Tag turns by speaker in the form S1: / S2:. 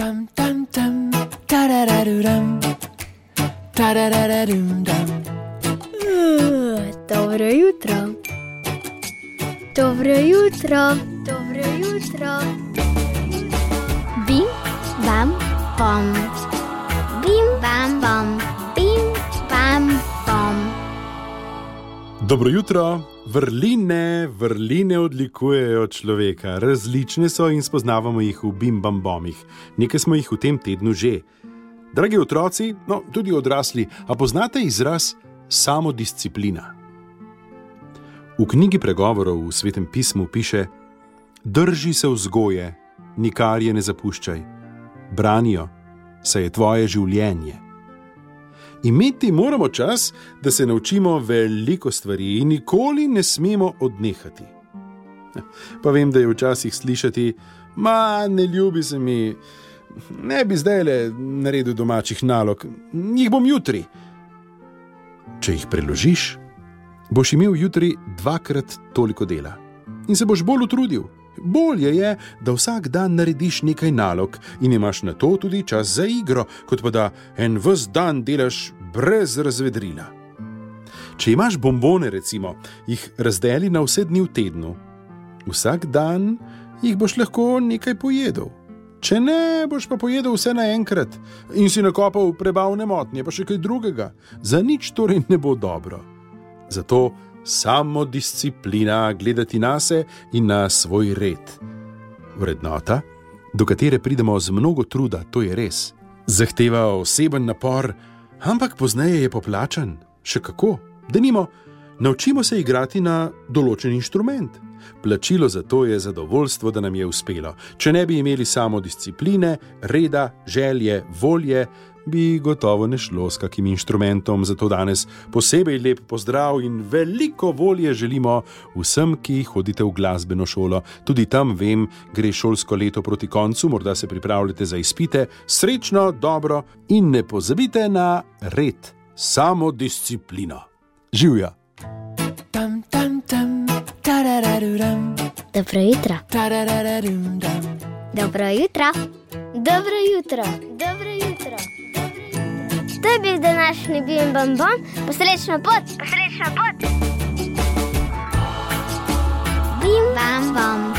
S1: tam tam tam, tarararuram, tarararum dam.
S2: Dobro jutro. Dobro jutro. Dobro jutro. Bim, bam, bom. Bim, bam, bom.
S3: Dobro jutro. Vrline, vrline odlikujejo človeka, različne so in spoznavamo jih v bimbambomih. Nekaj smo jih v tem tednu že. Dragi otroci, no tudi odrasli, a poznate izraz samodisciplina? V knjigi pregovorov v svetem pismu piše: Drži se vzgoje, nikar je ne zapuščaj, branijo, saj je tvoje življenje. Imeti moramo čas, da se naučimo veliko stvari in nikoli ne smemo odnehati. Pa vem, da je včasih slišati, ma ne ljubi se mi, ne bi zdaj le naredil domačih nalog, jih bom jutri. Če jih preložiš, boš imel jutri dvakrat toliko dela in se boš bolj utrudil. Bolje je, da vsak dan narediš nekaj nalog in imaš na to tudi čas za igro, kot pa da en ves dan delaš brez razvedrila. Če imaš bombone, recimo, jih razdeli na vse dni v tednu. Vsak dan jih boš lahko nekaj pojedel. Če ne, boš pa pojedel vse naenkrat in si nakopal prebavne motnje, pa še kaj drugega. Za nič torej ne bo dobro. Zato samo disciplina gledati na se in na svoj red. Vrednota, do katere pridemo z mnogo truda, to je res. Zahteva oseben napor, ampak pozneje je poplačan. Še kako? Denimo, naučimo se igrati na določen inštrument. Plačilo za to je zadovoljstvo, da nam je uspelo. Če ne bi imeli samo discipline, reda, želje, volje, bi gotovo ne šlo s kakim inštrumentom. Zato danes posebej lep pozdrav in veliko volje želimo vsem, ki hodite v glasbeno šolo. Tudi tam, vem, gre šolsko leto proti koncu, morda se pripravljate za izpite. Srečno, dobro in ne pozabite na red, samo disciplino. Živja!
S1: Tam tam tam, tarararuram,
S2: Dobro jutro.
S1: tarararum dam.
S2: Dobro jutro. Dobro jutro. Dobro jutro. To je bil današnji Bim Bam Bam. Posrečno pot. Posrečno pot. Bim Bam Bam.